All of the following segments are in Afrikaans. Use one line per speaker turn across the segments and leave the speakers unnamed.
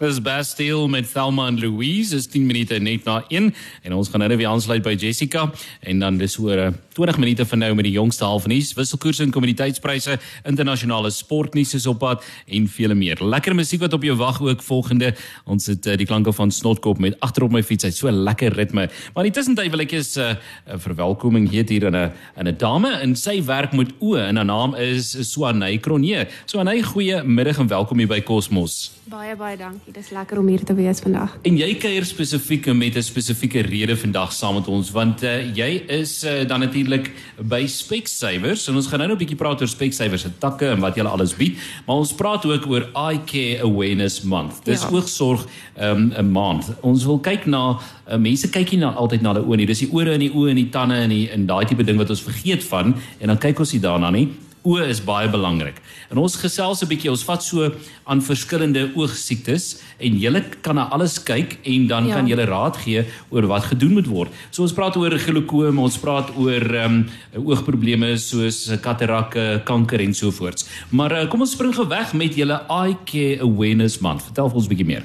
Dis Bastille met Thelma en Louise. Dis 10 minute net na 1 en ons gaan nou weer aansluit by Jessica en dan dis oor 20 minute van nou met die jongste halfnuus, wisselkoerse en kommoditeitspryse, internasionale sportnuus is op pad en vele meer. Lekker musiek wat op jou wag ook volgende. Ons het uh, die klanke van Snotkop met agterop my fiets. Hy't so lekker ritme. Maar in die tussentyd wil ek eens 'n uh, verwelkoming gee hier in 'n in 'n dame en sy werk met o en haar naam is Swanay Cronje. Swanay, goeie middag en welkom hier by Cosmos.
Baie baie dankie. Dit is lekker om hier te wees vandag.
En jy kuier spesifiek met 'n spesifieke rede vandag saam met ons want uh, jy is uh, dan natuurlik by Specsavers en ons gaan nou 'n bietjie praat oor Specsavers se takke en wat julle alles bied, maar ons praat ook oor Eye Care Awareness Month. Dis ja. oogsorg um, 'n um, maand. Ons wil kyk na uh, mense kyk nie na altyd na hulle oë nie. Dis die ore en die oë en die tande en die en daai tipe ding wat ons vergeet van en dan kyk ons nie daarna nie oë is baie belangrik. En ons gesels 'n bietjie, ons vat so aan verskillende oogsiektes en jy kan na alles kyk en dan ja. kan jy raad gee oor wat gedoen moet word. So ons praat oor glaukoom, ons praat oor ehm um, oogprobleme soos katarakke, kanker en so voorts. Maar uh, kom ons spring gou weg met julle Eye Care Awareness Month. Vertel vir ons 'n bietjie meer.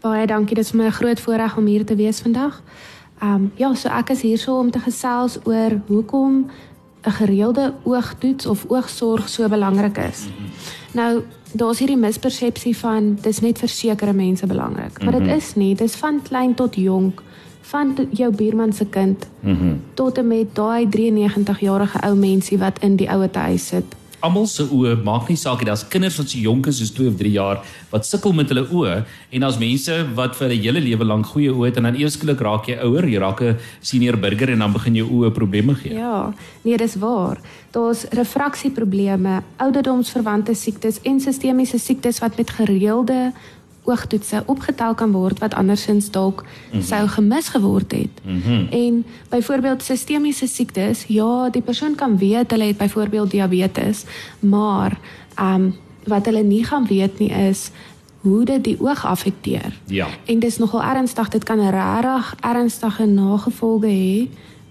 Baie dankie, dit is my groot voorreg om hier te wees vandag. Ehm um, ja, so ek is hier so om te gesels oor hoekom 'n gereelde oogtoets of oogsorg so belangrik is. Nou, daar's hierdie mispersepsie van dis net vir sekere mense belangrik, maar dit mhm. is nie, dis van klein tot jonk, van jou buurman se kind mm -hmm. tot en met daai 93 jarige ou mensie wat in die ouete huis sit
almal se oë maak nie saak nie. Daar's kinders wat so jonk is soos 2 of 3 jaar wat sukkel met hulle oë en daar's mense wat vir 'n hele lewe lank goeie oë het en dan ewesklik raak jy ouer, jy raak 'n senior burger en dan begin jou oë probleme gee.
Ja, nee, dis waar. Daar's refraksieprobleme, ouderdomsverwante siektes en sistemiese siektes wat met gereelde oogtoetse opgetel kan word wat andersins dalk mm -hmm. sou gemis geword het. Mm -hmm. En byvoorbeeld sistemiese siektes, ja, die persoon kan weet hulle het byvoorbeeld diabetes, maar ehm um, wat hulle nie gaan weet nie is hoe dit die oog affekteer.
Ja.
En dis nogal ernstig, dit kan regtig ernstige nagevolge hê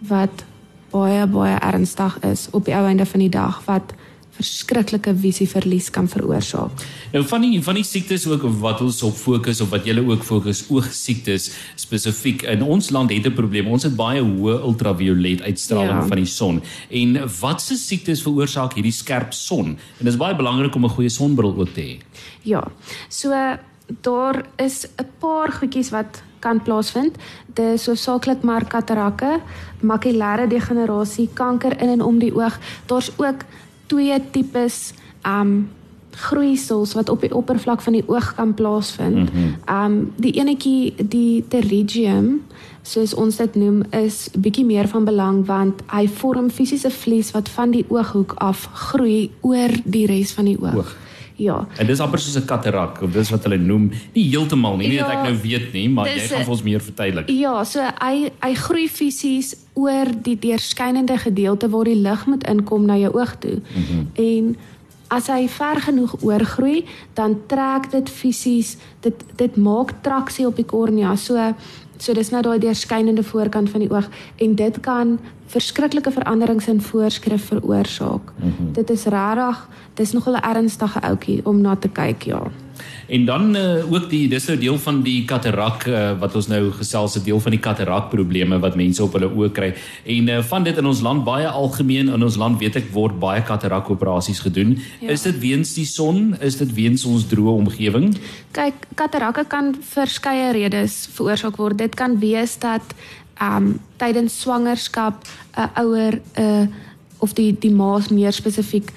wat baie baie ernstig is op die einde van die dag wat verskriklike visieverlies kan veroorsaak.
Nou van die van die siektes ook wat ons op fokus of wat julle ook fokus oogsiektes spesifiek in ons land het 'n probleem. Ons het baie hoë ultraviolet uitstraling ja. van die son. En watse siektes veroorsaak hierdie skerp son? En dit is baie belangrik om 'n goeie sonbril ook te hê.
Ja. So daar is 'n paar goedjies wat kan plaasvind. Dit is hoofsaaklik maar katarakke, makulêre degenerasie, kanker in en om die oog. Daar's ook twee tipes um groeisels wat op die oppervlak van die oog kan plaasvind. Mm -hmm. Um die enetjie die pterygium soos ons dit noem is bietjie meer van belang want hy vorm fisiese vlies wat van die ooghoek af groei oor die res van die oog. oog. Ja.
En dis amper soos 'n katarak of dis wat hulle noem, nie heeltemal nie, nie ja, dat ek nou weet nie, maar jy gaan vir ons meer verduidelik.
Ja, so hy hy groei fisies oor die deurskynende gedeelte waar die lig moet inkom na jou oog toe. Mm -hmm. En as hy ver genoeg oorgroei, dan trek dit fisies, dit dit maak traksie op die kornea. So so dis nou daai deurskynende voorkant van die oog en dit kan verskriklike veranderings in voorskrif veroorsaak. Mm -hmm. Dit is regtig, dis nogal 'n ernstige ouetjie om na te kyk, ja.
En dan uh, ook die dis nou deel van die katarak uh, wat ons nou gesels 'n deel van die katarak probleme wat mense op hulle oë kry. En uh, van dit in ons land baie algemeen in ons land weet ek word baie katarak operasies gedoen. Ja. Is dit weens die son? Is dit weens ons droë omgewing?
Kyk, katarakke kan verskeie redes veroorsaak word. Dit kan wees dat um tydens swangerskap 'n ouer 'n uh, of die die ma meer spesifiek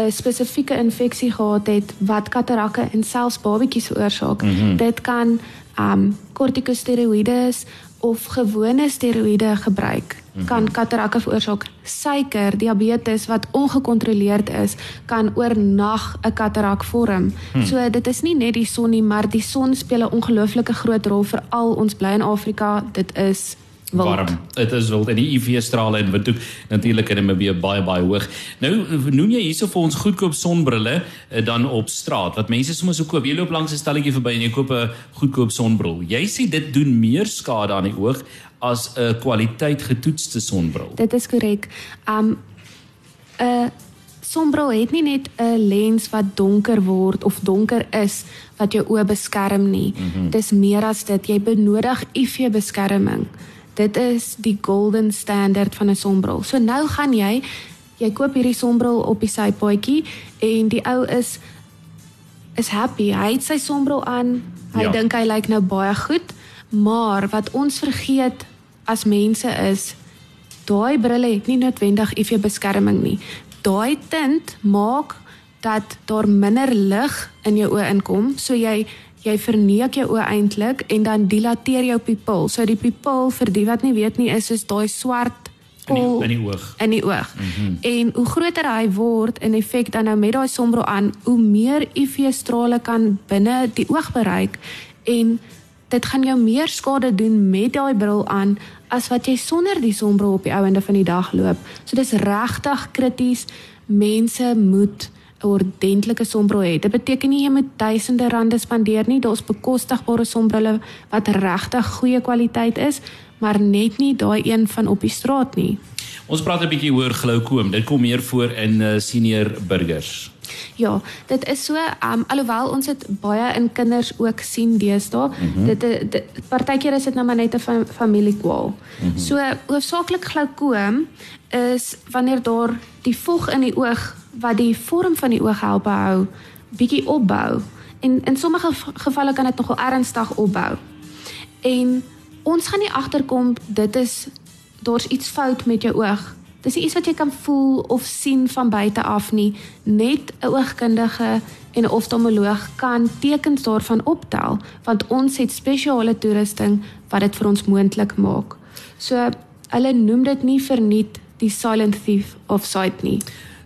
'n spesifieke infeksie gehad het wat katarakke en selfs babatjies veroorsaak. Mm -hmm. Dit kan um kortikosteroïdes of gewone steroïde gebruik mm -hmm. kan katarakke veroorsaak. Suiker, diabetes wat ongekontroleerd is, kan oornag 'n katarak vorm. Hmm. So dit is nie net die son nie, maar die son speel 'n ongelooflike groot rol vir al ons bly in Afrika. Dit is wild.
warm. Dit is wild en die UV-strale in Windhoek natuurlik in Namibia baie baie hoog. Nou noem jy hierso vir ons goedkoop sonbrille eh, dan op straat wat mense soms so koop. Jy loop langs 'n stalletjie verby en jy koop 'n goedkoop sonbril. Jy sê dit doen meer skade aan die oog as 'n kwaliteit getoetste sonbril.
Dit is korrek. Um 'n sonbril het nie net 'n lens wat donker word of donker is wat jou oë beskerm nie. Mm -hmm. Dis meer as dit. Jy benodig UV beskerming. Dit is die golden standard van 'n sonbril. So nou gaan jy jy koop hierdie sonbril op die sypaadjie en die ou is is happy. Hy het sy sonbril aan. Hy ja. dink hy lyk nou baie goed. Maar wat ons vergeet as mense is daai brille het nie noodwendig UV beskerming nie. Daai tint maak dat daar minder lig in jou oë inkom, so jy jy verneek jou oë eintlik en dan dilateer jou pupil. So die pupil vir die wat nie weet nie is soos daai swart
kol in die oog.
In die oog. Mm -hmm. En hoe groter hy word in effek dan nou met daai sombro aan, hoe meer UV strale kan binne die oog bereik en dit gaan jou meer skade doen met daai bril aan as wat jy sonder die sonbril op die ouende van die dag loop. So dis regtig krities. Mense moet 'n ordentlike sonbril hê. Dit beteken nie jy moet duisende rande spandeer nie. Daar's bekostigbare sonbrille wat regtig goeie kwaliteit is, maar net nie daai een van op die straat nie.
Ons praat 'n bietjie oor glaukoom. Dit kom meer voor in uh, senior burgers.
Ja, dit is so, um, alhoewel ons dit baie in kinders ook sien deesdae, mm -hmm. dit, dit partykeer is dit nou maar net 'n fam, familiekwaal. Mm -hmm. So hoofsaaklik glaukoom is wanneer daar die vog in die oog wat die vorm van die oog help hou, bietjie opbou. En in sommige gevalle kan dit nogal ernstig opbou. En ons gaan nie agterkom dit is daar's iets fout met jou oog Dis iets wat jy kan voel of sien van buite af nie. Net 'n oogkundige en 'n oftalmoloog kan tekens daarvan optel, want ons het spesiale toerusting wat dit vir ons moontlik maak. So hulle noem dit nie verniet die silent thief of sight nie.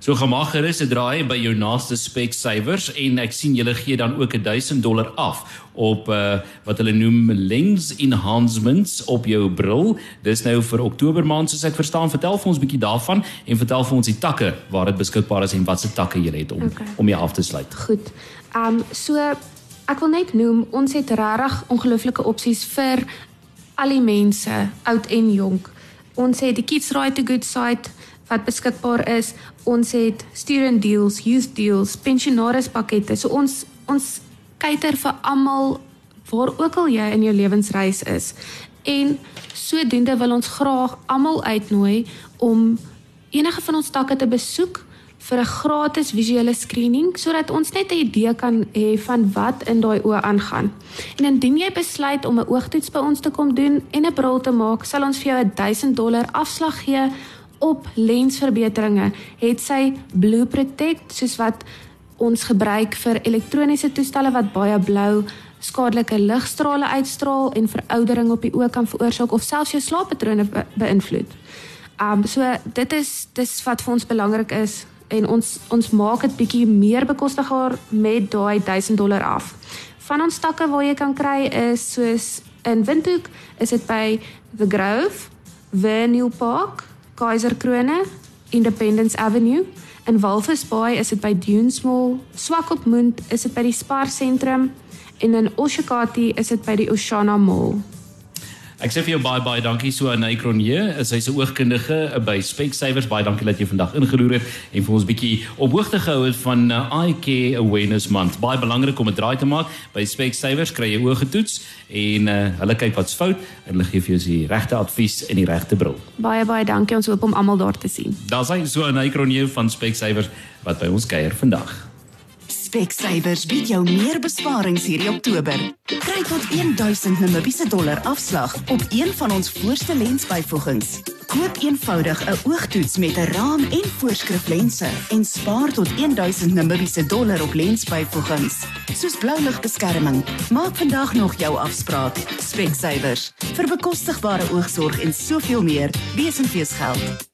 So gemaak gerus 'n draai by jou naaste Specsavers en ek sien julle gee dan ook 1000 dollar af op uh, wat hulle noem lens enhancements op jou bril. Dis nou vir Oktober maand soos ek verstaan. Vertel vir ons 'n bietjie daarvan en vertel vir ons die takke waar dit beskikbaar is en watse takke jy het om okay. om jy af te sluit.
Goed. Ehm um, so ek wil net noem ons het regtig ongelooflike opsies vir al die mense, oud en jonk. Ons het die Kids Right to Good site wat beskikbaar is. Ons het student deals, youth deals, pensionaris pakkette. So ons ons kyker vir almal waar ook al jy in jou lewensreis is. En sodoende wil ons graag almal uitnooi om enige van ons takke te besoek vir 'n gratis visuele screening sodat ons net 'n idee kan hê van wat in daai oë aangaan. En indien jy besluit om 'n oogtoets by ons te kom doen en 'n bril te maak, sal ons vir jou 1000 dollar afslag gee op lensverbeteringe het sy Blue Protect soos wat ons gebruik vir elektroniese toestelle wat baie blou skadelike ligstrale uitstraal en veroudering op die oë kan veroorsaak of selfs jou slaappatrone be beïnvloed. Um so dit is dis wat vir ons belangrik is en ons ons maak dit bietjie meer bekostigbaar met daai 1000 dollar af. Van ons takke waar jy kan kry is soos in Windhoek is dit by The Grove, Verneuil Park, Kaiserkrone, Independence Avenue. In Walvis Bay is dit by Dunes Mall, Swakopmund is dit by die Spar sentrum en in Oshakati is dit by die Oshana Mall.
Ek sê vir jou baie baie dankie so aan Nykronje. Sy's 'n oogkundige by Specsavers. Baie dankie dat jy vandag ingeroer het en vir ons bietjie op hoogte gehou het van uh, Eye Care Awareness Month. Baie belangrik om 'n draai te maak. By Specsavers kry jy oë getoets en uh, hulle kyk wat's fout en hulle gee vir jou die regte advies en die regte bril.
Baie baie dankie. Ons hoop om almal daar te sien.
Daar's hy so 'n Nykronje van Specsavers wat by ons kuier vandag.
Specsavers bied jou meer besparings hierdie Oktober. Kry tot 1000 Namibiese dollar afslag op een van ons voorste lensbyvoegings. Koop eenvoudig 'n oogtoets met 'n raam en voorskriflense en spaar tot 1000 Namibiese dollar op lensbyvoegings. Soos blouligbeskerming. Maak vandag nog jou afspraak. Specsavers vir bekostigbare oogsorg en soveel meer. Wees en fees geld.